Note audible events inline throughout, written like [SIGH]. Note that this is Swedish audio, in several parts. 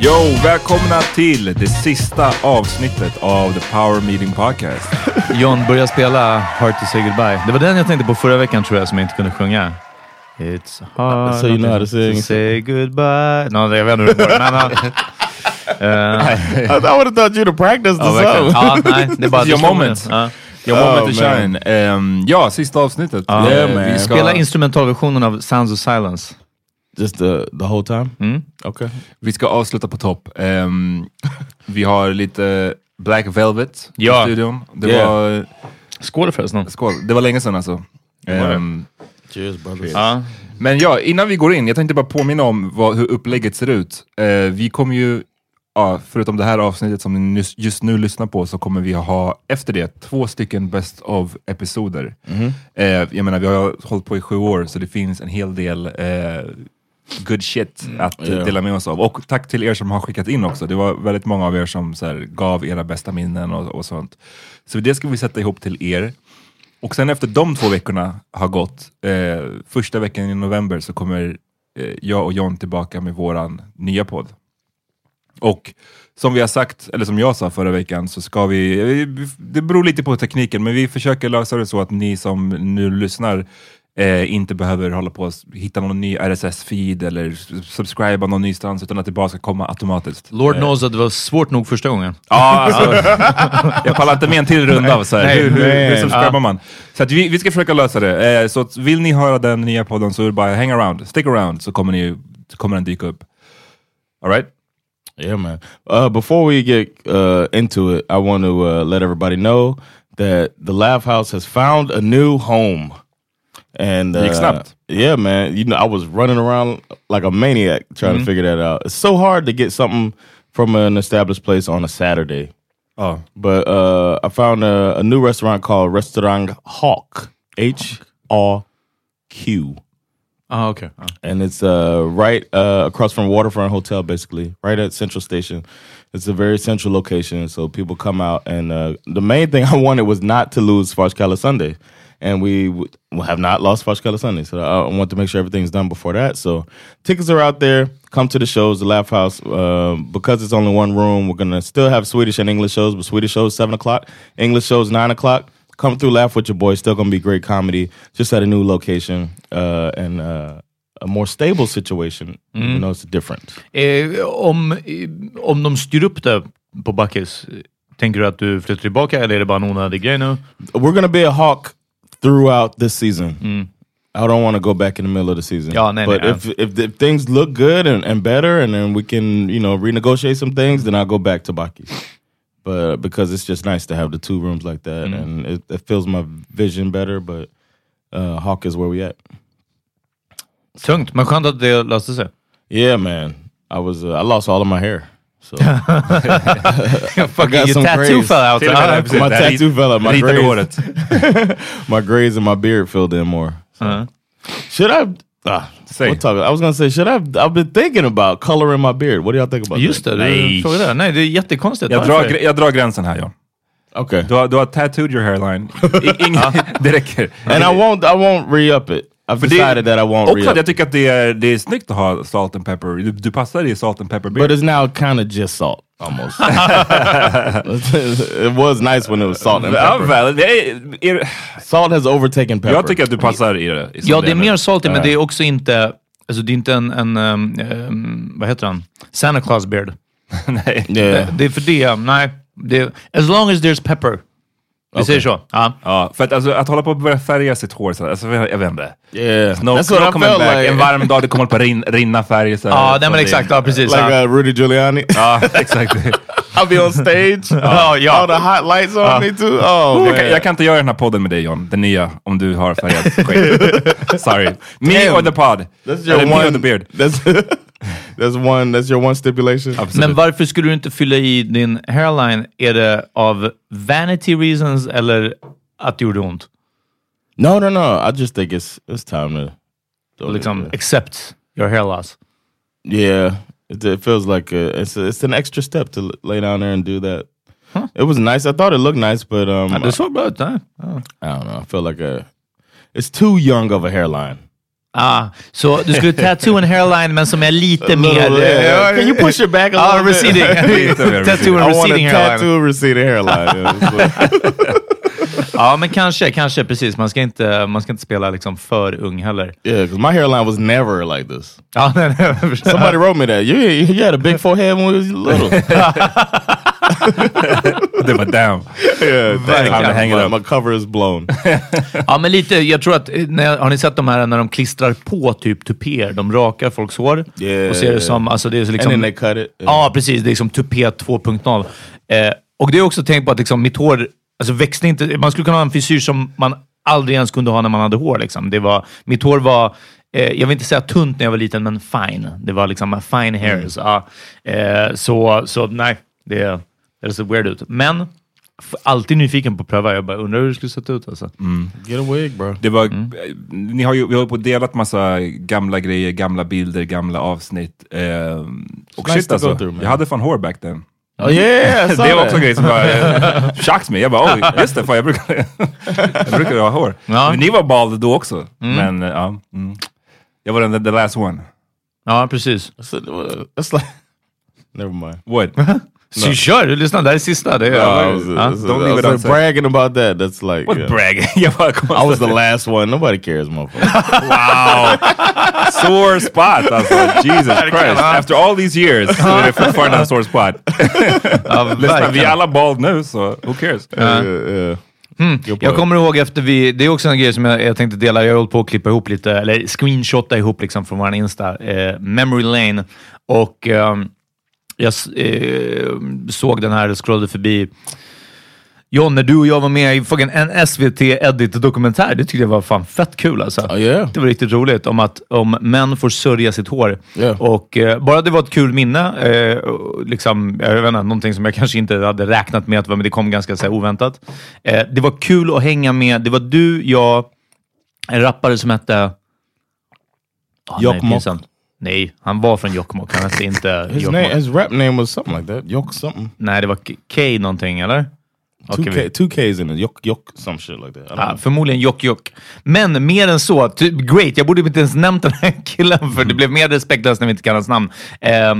Yo, välkomna till det sista avsnittet av The Power Meeting Podcast. John, börja spela Hard to say goodbye. Det var den jag tänkte på förra veckan tror jag, som jag inte kunde sjunga. It's hard so you know how to, sing. to say goodbye. No, jag vet inte hur det går. uh, [LAUGHS] I would have thought you'd have practiced the song. Ja, nej, det är bara your moment. Uh. Your moment oh, to shine. Um, ja, sista avsnittet. Uh, yeah, vi ska... Spela instrumentalversionen av Sounds of Silence. Just the, the whole time? Mm. Okay. Vi ska avsluta på topp. Um, vi har lite Black Velvet ja. i studion. Det yeah. var... Skål förresten. Skål. Det var länge sedan alltså. Um, Cheers brothers. Ja. Men ja, innan vi går in, jag tänkte bara påminna om vad, hur upplägget ser ut. Uh, vi kommer ju, ja, förutom det här avsnittet som ni just nu lyssnar på, så kommer vi ha efter det två stycken Best of episoder. Mm -hmm. uh, jag menar, vi har hållit på i sju år, så det finns en hel del uh, good shit mm. att yeah. dela med oss av. Och tack till er som har skickat in också. Det var väldigt många av er som så här, gav era bästa minnen och, och, sånt. Så det ska vi sätta ihop till er. Och sen efter de två veckorna har gått, eh, första veckan i november så kommer eh, jag och John tillbaka med våran nya podd. Och som vi har sagt, eller som jag sa förra veckan, så ska vi, det beror lite på tekniken, men vi försöker lösa det så att ni som nu lyssnar eh, inte behöver hålla på och hitta någon ny RSS-feed eller subscriba någon nystans utan att det bara ska komma automatiskt. Lord eh. knows att det var svårt nog första gången. Ja, alltså, jag pallar inte med en till runda. Så här. hur, hur, hur subscribar ja. man? Så att vi, vi ska försöka lösa det. Eh, så vill ni höra den nya podden så är det bara hang around, stick around så kommer ni kommer den dyka upp. Alright? Yeah, man. Uh, before we get uh, into it, I want to uh, let everybody know that the Laugh House has found a new home. And uh, snabbt. Yeah, man. You know, I was running around like a maniac trying to figure that out. It's so hard to get something from an established place on a Saturday. Ja. But uh, I found a, a new restaurant called Restaurant Hawk. H R Q. Ah, okej. Ja. and it's uh, right uh, across from Waterfront Hotel, basically, right at Central Station. It's a very central location, so people come out. And uh, the main thing [LAUGHS] I wanted was not to lose Farskala Sunday, and we w- have not lost Farskala Sunday. So I I want to make sure everything's done before that. So tickets are out there. Come to the shows, the Laugh House. Uh, because it's only one room, we're gonna still have Swedish and English shows, but Swedish shows seven o'clock, English shows nine o'clock. Come through, laugh with your boys. Still gonna be great comedy, just at a new location uh, and uh, a more stable situation. You know, it's different. Eh, om, om de styr upp det på Backes, tänker du att du flyttar tillbaka eller är det bara en onödig grej nu? We're gonna be a hawk throughout this season. I don't want to go back in the middle of the season. But if, if if things look good and, and better, and then we can you know renegotiate some things, then I'll go back to Baki. But because it's just nice to have the two rooms like that, and it, it fills my vision better. But uh, Hawk is where we at. Tungt, men skönt att det löste sig. Yeah, man. I was uh, I lost all of my hair. So [LAUGHS] [LAUGHS] Fucking your tattoo grays. fell out. Precis, my tattoo fell out. My håret. [LAUGHS] my grays and my beard filled in more. So. uh. Should I? Uh, Say. we'll talk, I was gonna say, should I? I've been thinking about coloring my beard. What do y'all think about Just that? det, frågade det. Nej, det är jättekonstigt. Jag drar, jag drar gränsen här John. Okay. Du har, du har tattooed your hairline. I, det räcker. And I won't. I won't re-up it. I've det- decided that I won't Också att jag tycker att det är, det är snyggt att ha salt and pepper. Du, du passar i salt and pepper But beard. it's now kind of just salt, almost. [LAUGHS] it was nice when it was salt and Ja, pepper. väl, det är, är, Salt has overtaken pepper. jag tycker att du passar i det. i Ja, det är mer salty, men det är också inte... Alltså det är inte en, en um, um, vad heter han? Santa Claus beard. [LAUGHS] Nej. Yeah. Det, det är för det, nej. Det, as long as there's pepper. Vi säger så. Ja. Ja, för att, alltså, att hålla på och börja färga sitt hår, så, alltså, jag, jag vet inte. Yeah. No, That's no back. like. En varm dag, det kommer på rin, rinna färg. Så Ja, nej, från men exakt. Ja, precis. like ja. uh, Rudy Giuliani. Ja, [LAUGHS] exakt. [LAUGHS] I'll be on stage. Ja, ja. [LAUGHS] All the hot lights on me too. Oh Jag kan, jag kan inte göra den här podden med dig John, den nya, om du har färgat skägg. Sorry. Me Damn. or the pod. That's your Eller me one. or the beard. That's that's one. That's your one stipulation. Absolut. Men varför skulle du inte fylla i din hairline? Är det av vanity reasons eller att det gjorde ont? No, no, no. I just think it's it's time to. Och liksom accept your hair loss. Yeah, it, it feels like a, it's a, it's an extra step to l- lay down there and do that. It was nice. I thought it looked nice, but um, Ja, det såg bra ut. nej? Ja. I don't know. I feel like a it's too young of a hairline. Ah, så du skulle [LAUGHS] tattoo en hairline men som är lite mer... yeah. Can you push it back a Ja, little bit? receding. [LAUGHS] Mer tattoo en I want a receding hairline. tattoo receding hairline. [LAUGHS] Ja, men kanske, kanske precis. Man ska inte, man ska inte spela liksom för ung heller. yeah, because my hairline was never like this. Ja, nej, nej, Somebody wrote me that. You you had a big forehead when you was little. Det var damn. yeah, it my, my cover is blown. [LAUGHS] Ja, men lite. Jag tror att, eh, när, har ni sett de här när de klistrar på typ tupéer? De rakar folks hår. Yeah, och ser det yeah. som, alltså det är så and liksom... then they cut it. Ja, precis. Det är som tupé 2.0. Eh, och det är också tänkt på att liksom, mitt hår alltså, växte inte. Man skulle kunna ha en frisyr som man aldrig ens kunde ha när man hade hår. Liksom. Det var, mitt hår var, eh, jag vill inte säga tunt när jag var liten, men fine. Det var liksom fine hairs. Ja. Eh, så, så nej, det, det ser weird ut. Men alltid nyfiken på att pröva. Jag bara undrar hur det skulle sett ut. Alltså. Get a wig, bro. Det var, Ni har ju vi har ju på delat massa gamla grejer, gamla bilder, gamla avsnitt. Eh, och nice shit alltså, through, jag hade fan hår back then. Oh yeah, [LAUGHS] det var också en grej som chocked [LAUGHS] mig. Jag bara, oj, just det, fan, jag brukar, [LAUGHS] jag brukar ha hår. Ja. Men ni var bald då också. Men eh, ja, mm. jag var den the last one. Ja, precis. That's, that's like. Never mind. What? Så kör, du lyssnar. Det här är sista. Det är, No, was, Don't leave like unsaid. bragging about that. That's like What yeah. brag? [LAUGHS] jag bara I was the last one. Nobody cares, motherfucker. [LAUGHS] Wow! Sore spot alltså. Jesus Christ. After all these years så är det fortfarande en sore spot. [LAUGHS] Lyssna, vi är alla bald nu så who cares? yeah, yeah. Mm. Jag kommer ihåg efter vi, det är också en grej som jag, jag tänkte dela, jag har hållit på att klippa ihop lite, eller screenshotta ihop liksom från vår Insta, eh, Memory Lane. Och eh, jag eh, såg den här, scrollade förbi John, när du och jag var med i en SVT Edit-dokumentär, det tyckte jag var fan fett kul alltså. Oh, yeah. Det var riktigt roligt, om att om män får sörja sitt hår. Yeah. Och eh, bara det var ett kul minne, eh, liksom, jag vet inte, någonting som jag kanske inte hade räknat med, att men det kom ganska så här, oväntat. Eh, det var kul att hänga med, det var du, jag, en rappare som hette... Jokkmokk. Nej, nej, han var från Jokkmokk, han hette inte [LAUGHS] His, name, his rap name was something like that. Yok something. Nej, det var K K någonting, eller? Two, K, two K's in it. Yok, yok, some shit like that. Know. förmodligen Jock Jock. Men mer än så, ty- great, jag borde inte ens nämnt den här [LAUGHS] killen för det blev mer respektlöst när vi inte kan hans namn. Eh,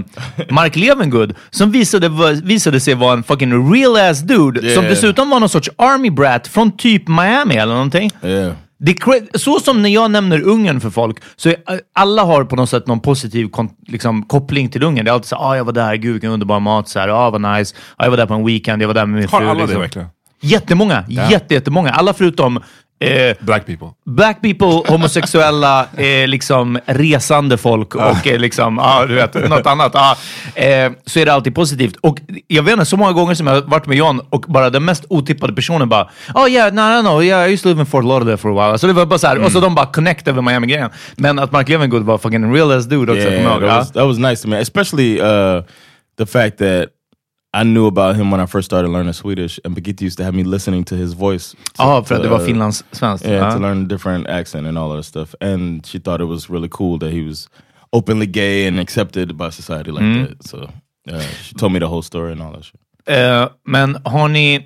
Mark Levengood, som visade, visade sig vara en fucking real ass dude, som Yeah. dessutom var någon sorts army brat från typ Miami eller någonting. Yeah. Det är så som när jag nämner Ungern för folk, så är, alla har på något sätt någon positiv liksom, koppling till Ungern. Det är alltid så ah, jag var där, gud vilken underbar mat, så här, ah, vad nice, ah, jag var där på en weekend, jag var där med min Har fru. alla det liksom. verkligen? Jättemånga, jätte, jättemånga. Alla förutom eh, Black people. black people, homosexuella, [LAUGHS] eh, liksom resande folk och eh, liksom, ah, du vet, något annat. Ah, så är det alltid positivt. Och jag vet inte, så många gånger som jag har varit med John och bara den mest otippade personen bara Oh yeah, no, no, no, yeah, I used to live in Fort Lauderdale for a while. Så det var bara så här, och så de bara connect över Miami-grejen. Men att Mark Levengood var fucking real as dude också. Yeah, that was, that was nice to me, especially uh, the fact that I knew about him when I first started learning Swedish, and Birgitta used to have me listening to his voice. to- Ja, ah, för att det var uh, Finlands svenskt. Yeah, Ah. to learn different accent and all that stuff. And she thought it was really cool that he was openly gay and accepted by society like Mm. that. So uh, she told me the whole story and all that shit. Eh, men har ni,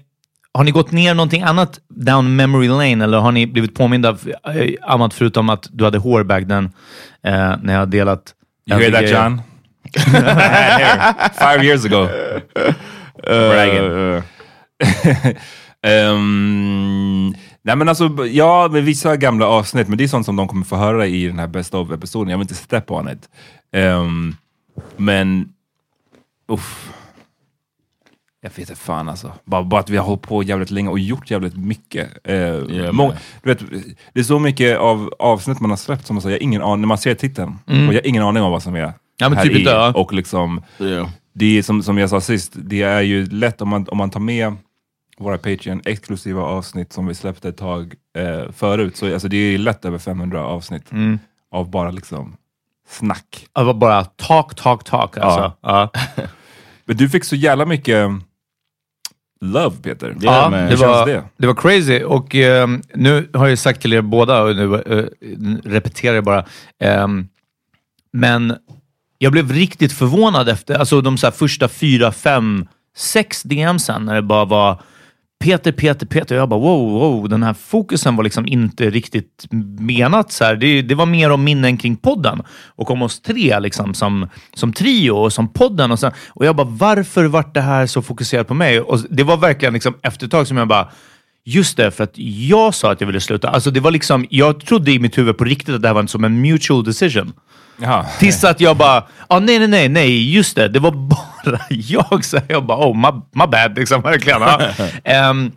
har ni gått ner någonting annat down memory lane eller har ni blivit påminda av eh, annat förutom att du hade hår back then eh, när jag delat You hear that grejer? John? [LAUGHS] Five years ago. Bragging. [LAUGHS] Ehm, nej men alltså, ja, med vissa gamla avsnitt, men det är sånt som de kommer få höra i den här Best of-episoden. Jag vill inte step on it. Ehm, men, uff. Jag vet inte fan alltså. Bara, bara att vi har hållit på jävligt länge och gjort jävligt mycket. Eh, Yeah, många, du vet, det är så mycket av avsnitt man har släppt som man säger, jag har ingen aning, när man ser titeln, och jag har ingen aning om vad som är Ja, men här typ i. inte, ja. Och liksom, Yeah. det är som, som jag sa sist, det är ju lätt om man, om man tar med våra Patreon exklusiva avsnitt som vi släppte ett tag eh, förut. Så alltså, det är lätt över 500 avsnitt Mm. av bara liksom snack. Var bara talk, talk, talk. Alltså. Ja. [LAUGHS] Men du fick så jävla mycket love Peter. Yeah, Ja, det, var, känns det? det var crazy. Och ehm, nu har jag sagt till er båda, och nu eh, repeterar jag bara. ehm, men jag blev riktigt förvånad efter alltså de så här första fyra, fem, sex DMsen när det bara var Peter, Peter, Peter. Jag bara wow, wow, den här fokusen var liksom inte riktigt menat så här. Det, det var mer om minnen kring podden och om oss tre liksom som, som trio och som podden. Och, sen, och jag bara, varför vart det här så fokuserat på mig? Och det var verkligen liksom efter ett tag som jag bara, Just det, för att jag sa att jag ville sluta. Alltså det var liksom, jag trodde i mitt huvud på riktigt att det här var som en mutual decision. Jaha. Tills att jag bara, ah, nej, nej, nej, nej, just det, det var [LAUGHS] bara jag. Så jag bara, oh, my, my bad, liksom, verkligen. Ja. [LAUGHS] Ehm,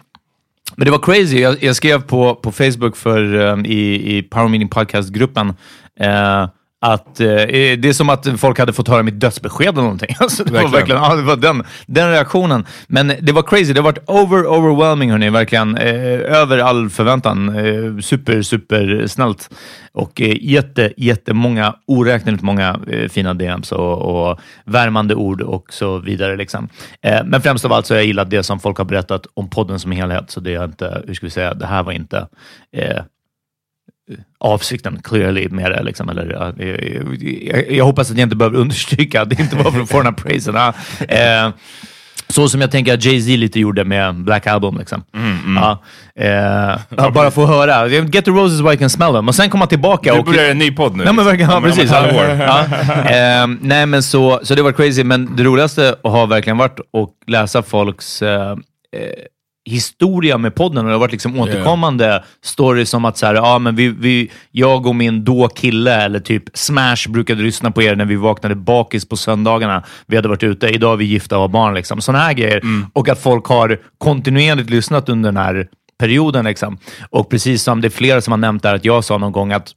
men det var crazy. Jag, jag skrev på, på Facebook för, ehm, i, i Power Meeting Podcast-gruppen eh, att eh, det är som att folk hade fått höra mitt dödsbesked eller någonting. [LAUGHS] Alltså, det var Verkligen. verkligen ja, det var den, den reaktionen. Men det var crazy. Det har varit over, overwhelming, hörni. Verkligen. Eh, över all förväntan. Eh, super, super snällt. Och eh, jätte, jättemånga, oräkneligt många eh, fina DMs och, och värmande ord och så vidare. Liksom. Eh, men främst av allt så har jag gillat det som folk har berättat om podden som helhet. Så det är inte, hur ska vi säga, det här var inte eh, avsikten clearly med det. Liksom, eller, ja, jag, jag, hoppas att jag inte behöver understryka att det inte var för att få den här praisen. [LAUGHS] Eh, så som jag tänker att Jay-Z lite gjorde med Black Album. Liksom. Ja, eh, ja, bara få höra. Get the roses while you can smell them. Och sen komma tillbaka Du och... börjar en ny podd nu. Nej men verkligen, ja, precis. Ja. [LAUGHS] Ehm, nej men så, så det var crazy, men det roligaste har verkligen varit att läsa folks eh, eh, historia med podden och det har varit liksom återkommande stories som att så här, ja, men vi, vi, jag och min då kille eller typ Smash brukade lyssna på er när vi vaknade bakis på söndagarna. Vi hade varit ute. Idag är vi gifta och har barn. Liksom. Sådana här grejer. Och att folk har kontinuerligt lyssnat under den här perioden. Liksom. Och precis som det är flera som har nämnt där, att jag sa någon gång att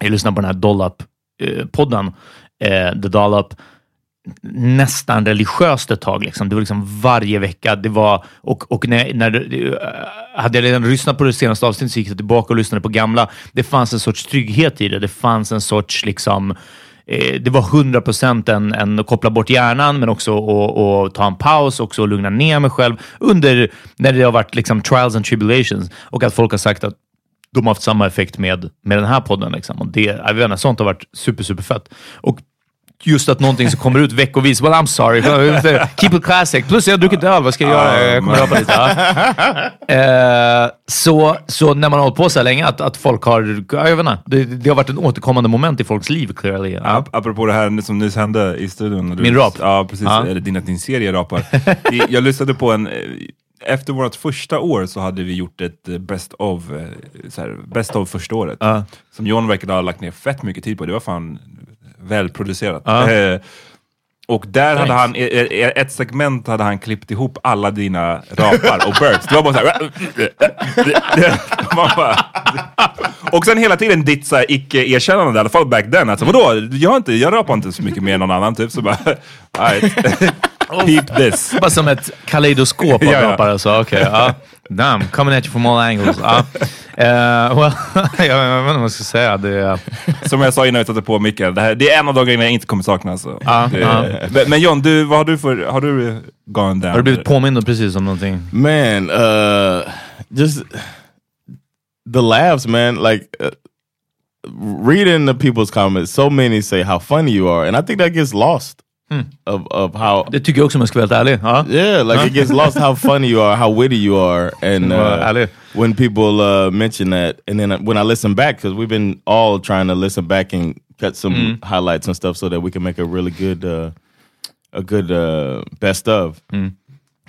jag lyssnade på den här Dollop-podden, eh, The Dollop, nästan religiöst ett tag. Liksom. Det var liksom varje vecka. Det var, och och när, när eh, hade jag redan lyssnat på det senaste avsnittet så gick jag tillbaka och lyssnade på gamla. Det fanns en sorts trygghet i det. Det fanns en sorts liksom, eh, det var 100 procent en, en att koppla bort hjärnan, men också att ta en paus, också att lugna ner mig själv under när det har varit liksom trials and tribulations och att folk har sagt att de har haft samma effekt med, med den här podden. Liksom. Och det, jag vet inte, sånt har varit super, super fett. Och just att någonting som kommer ut veckovis. Well, I'm sorry. Keep it classic. Plus jag har druckit öl. Vad ska jag göra? Jag kommer rapa lite. Ja. [LAUGHS] Uh, så, så när man har hållit på så här länge, att, att folk har... Jag vet inte, det, det har varit en återkommande moment i folks liv, clearly. Ja. Apropå det här som nyss hände i studion. Min rap? Ja, precis. Ja. Eller din, din serie rapar. jag lyssnade på en... Efter vårt första år så hade vi gjort ett best of, så här, best of första året. Uh. Som John verkade ha lagt ner fett mycket tid på. Det var fan välproducerat. Ah. Eh, och där hade han, ett segment hade han klippt ihop alla dina rapar och burps. Det var bara såhär... [LAUGHS] och sen hela tiden ditt såhär icke-erkännande, i alla fall back then. Alltså vadå, jag, har inte, jag rapar inte så mycket mer än någon annan typ. Så bara, [LAUGHS] Peep this. Bara som ett kaleidoskop av rapare. Alltså. Okay, uh, damn, coming at you from all angles. Uh. Uh, well, [LAUGHS] jag vet inte vad jag ska säga. Det, Som jag sa innan vi satte på micken, det, det är en av de grejerna jag inte kommer sakna. Alltså. Uh, det, uh. Men, men John, du, vad har du för, har du gone down? Har du blivit påmind precis om någonting? Man, uh, just the laughs man, like uh, reading the people's comments, so many say how funny you are and I think that gets lost. Hmm. Of, of how det tycker jag också om jag ska vara ärlig. Huh? Yeah, like it gets lost how funny you are, how witty you are, and uh, when people uh, mention that, and then when I listen back, because we've been all trying to listen back and cut some mm. highlights and stuff so that we can make a really good, uh, a good uh, best of. Mm.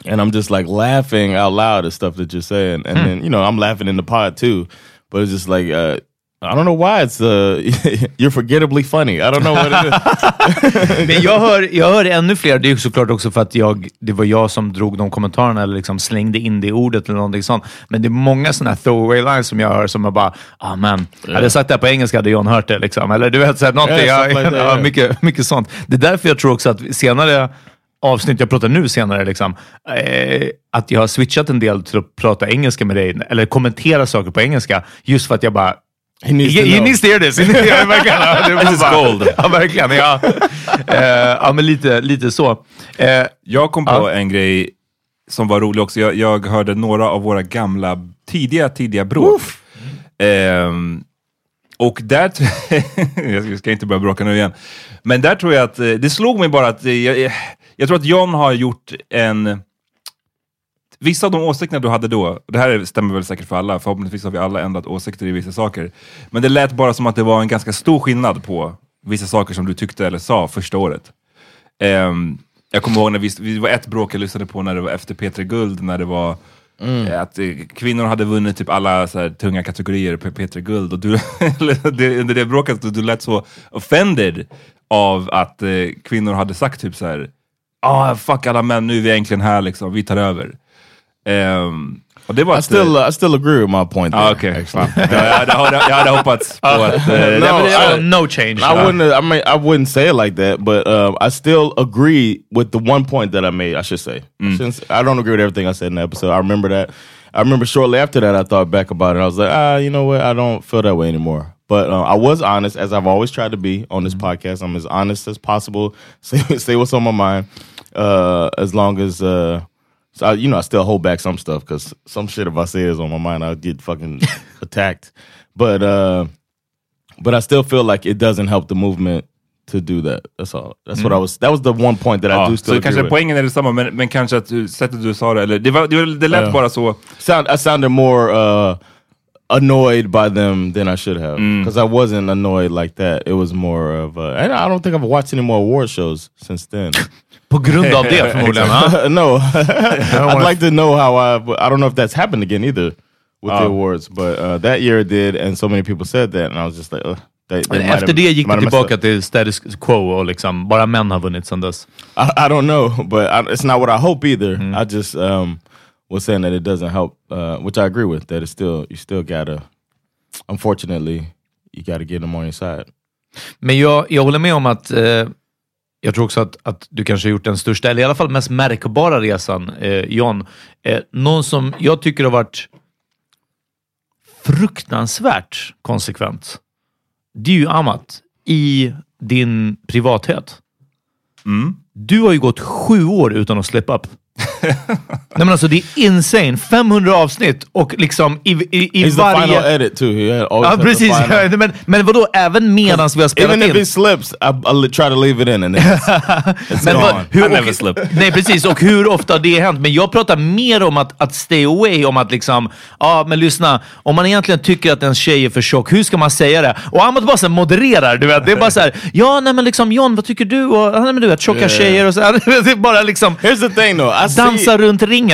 And I'm just like laughing out loud at stuff that you're saying, and hmm. then you know I'm laughing in the pod too, but it's just like uh, I don't know why it's uh, [LAUGHS] you're forgettably funny. I don't know what it is. [LAUGHS] Men jag hör, jag hör ännu fler. Det är såklart också för att jag, det var jag som drog de kommentarerna eller liksom slängde in det ordet eller någonting sånt. Men det är många sådana här throwaway lines som jag hör som jag bara, ah man, yeah. hade jag sagt det här på engelska hade John hört det. Liksom. Eller du vet, så här, någonting. Yeah, like [LAUGHS] ja, mycket, mycket sånt. Det är därför jag tror också att senare avsnitt jag pratar nu senare, liksom, eh, att jag har switchat en del till att prata engelska med dig, eller kommentera saker på engelska, just för att jag bara He needs, he, to, he needs to hear this. ja, verkligen. this is gold. Ja, verkligen. Ja, uh, [LAUGHS] ja men lite, lite så. Uh, jag kom på uh. en grej som var rolig också. Jag, jag, hörde några av våra gamla, tidiga, tidiga bråk. Um, och där, [LAUGHS] jag ska inte börja bråka nu igen, men där tror jag att, eh, det slog mig bara att, jag, jag tror att John har gjort en Vissa av de åsikterna du hade då, det här stämmer väl säkert för alla, förhoppningsvis har vi alla ändrat åsikter i vissa saker. Men det lät bara som att det var en ganska stor skillnad på vissa saker som du tyckte eller sa första året. Um, jag kommer ihåg när vi, vi var ett bråk jag lyssnade på när det var efter P3 Guld, när det var Mm. Eh, att eh, kvinnor hade vunnit typ alla så här, tunga kategorier på P3 Guld och du, [LAUGHS] under det bråket, du lät så offended av att eh, kvinnor hade sagt typ så här, ah, fuck alla män, nu är vi äntligen här liksom, vi tar över. Um, och det var I, still, uh, I still agree with my point there. Ah, okay. jag, hade, jag hade hoppats på att... Uh, no, I, no change. I wouldn't. I mean, I wouldn't say it like that, but uh, I still agree with the one point that I made. I should say. Mm. I, I don't agree with everything I said in the episode. I remember that. I remember shortly after that, I thought back about it. I was like, ah, you know what? I don't feel that way anymore. But uh, I was honest, as I've always tried to be on this mm -hmm. podcast. I'm as honest as possible. [LAUGHS] Say, say what's on my mind, uh, as long as uh, so I, you know, I still hold back some stuff because some shit if I say is on my mind, I'll get fucking [LAUGHS] attacked. But uh, but I still feel like it doesn't help the movement to do that. That's all. That's mm. what I was. That was the one point that ja, I do still. Så kanske with. poängen är detsamma, men, men kanske att du, sättet du sa det, eller det, var, det, det lät bara så. Sound, I sounded more uh, annoyed by them than I should have because mm. I wasn't annoyed like that. It was more of, uh, and I don't think I've watched any more award shows since then. [LAUGHS] På grund av det [LAUGHS] förmodligen? no, [LAUGHS] [LAUGHS] I'd like to know how I. I don't know if that's happened again either with oh. the awards, but uh, that year it did, and so many people said that, and I was just like. Uh, they, they Efter det gick det tillbaka till status quo och liksom bara män har vunnit sedan dess. I, I don't know, but I, it's not what I hope either. Mm. I just um, was saying that it doesn't help, uh, which I agree with. That it's still you still gotta, unfortunately, you gotta get them on your side. Men jag, jag håller med om att eh, jag tror också att, att du kanske har gjort den största, eller i alla fall mest märkbara resan, eh, John. Eh, någon som jag tycker har varit fruktansvärt konsekvent. Det är ju Amat i din privathet. Du har ju gått sju år utan att slip up. Nej men alltså det är insane. 500 avsnitt och liksom i, i, i He's the varje... final edit too. Always Ja, the precis. final- [LAUGHS] men, men vadå, även medan vi har spelat Even if in? he slips, I, I try to leave it in, and [LAUGHS] it's Men vad- gone. hur, I never och, slip. [LAUGHS] Nej, precis. Och hur ofta har det hänt? Men jag pratar mer om att, att stay away, om att liksom, ja men lyssna, om man egentligen tycker att en tjej är för tjock, hur ska man säga det? Och Amat bara så modererar, du vet. Det är bara så här, ja nej men liksom John, vad tycker du? Och, nej, men du vet, tjocka Yeah. tjejer och så här. Det är bara liksom Here's the thing, though. I see, dansa runt the thing.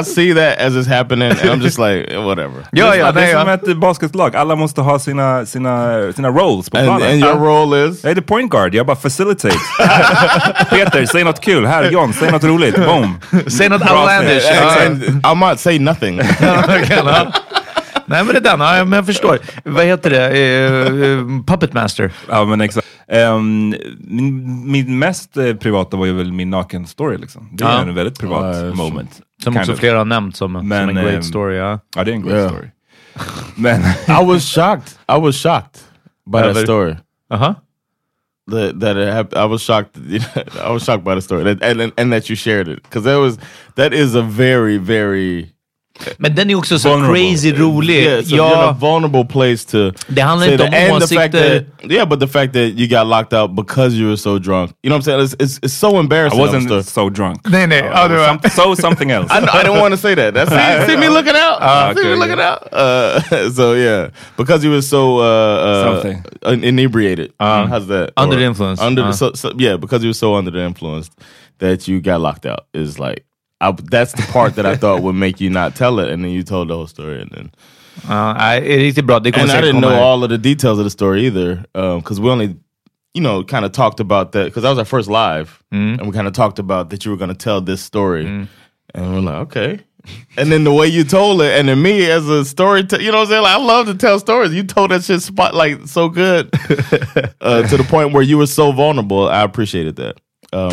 I see that as it's happening, and I'm just like, eh, whatever. ja, ja, det är som ett basketlag. Alla måste ha sina, sina, sina roles på And, planen. and your role is? Jag är the point guard, jag bara facilitate. [LAUGHS] Peter, säg något kul. Här, John, säg något roligt. Boom. Säg något outlandish. And I might say nothing. [LAUGHS] Nej men det är den, ja, men jag förstår. Vad heter det? Eh, eh, Puppet Master. Ja men exakt. Ehm, min, min mest eh, privata var ju väl min naken-story liksom. Det är Ja. en väldigt privat Ja, moment. Som också of. flera har nämnt som, som Men, en great ehm, story. Ja. Ja det är en great Yeah. story. Men [LAUGHS] I was shocked. I was shocked by that story. Aha. That that it happened. I was shocked. [LAUGHS] I was shocked by the story, that, and, and and that you shared it because that was that is a very very Men den är också så vulnerable. crazy rolig. Yeah, so you're in a ja, vulnerable place to. Det handlar inte that. om åsikter. yeah, but the fact that you got locked out because you were so drunk. You know what I'm saying? It's it's, it's so I embarrassing. story. wasn't so drunk. Nej, nej. Ja, det var- Some- so something else. I, I didn't want to say that. That's see, [LAUGHS] see me looking out. see okay, me looking out. Uh, [LAUGHS] so yeah, because you were so uh, uh, inebriated. How's that? Under Or the influence. Under the, Uh. so, so, yeah, because you were so under the influence that you got locked out. Is like I, that's the part that I [LAUGHS] thought would make you not tell it, and then you told the whole story, and then Ja, nej, det är riktigt bra. Det kommer and I didn't know all of the details of the story either, because we only. You know, kind of talked about that because that was our first live, and we kind of talked about that you were going to tell this story, and we're like, okay, and then the way you told it, and then me as a story, you know what I'm saying? Like, I love to tell stories. You told that shit spot like so good [LAUGHS] uh, to the point where you were so vulnerable. I appreciated that. Um,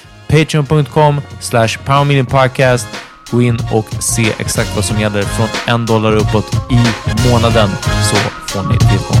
Patreon.com slash powermillionpodcast. Gå in och se exakt vad som gäller från en dollar uppåt i månaden så får ni tillgång